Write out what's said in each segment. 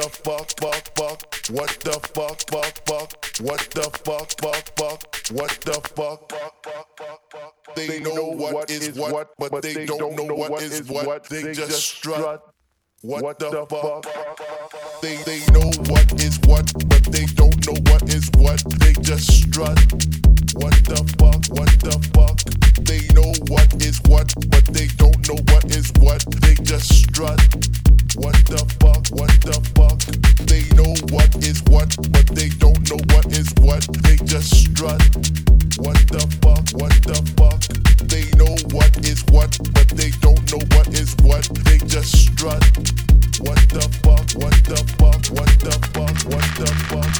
What the fuck, fuck, fuck? What the fuck, fuck, fuck? What the fuck, fuck, fuck? What the fuck, fuck, fuck, fuck, fuck? They know what is what, but they don't know what is what. They just strut. What the fuck? They they know what is what, but they don't know what is what. They just strut. What the fuck? What the fuck? They know what is what, but they don't know what is what. They just strut. What the fuck? What the fuck? They know what is what, but they don't know what is what. They just strut. What the fuck? What the fuck? They know what is what, but they don't know what is what. They just strut. What the fuck? What the fuck? What the fuck? What the fuck?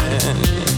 mind.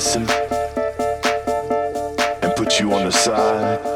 medicine and put you on the side.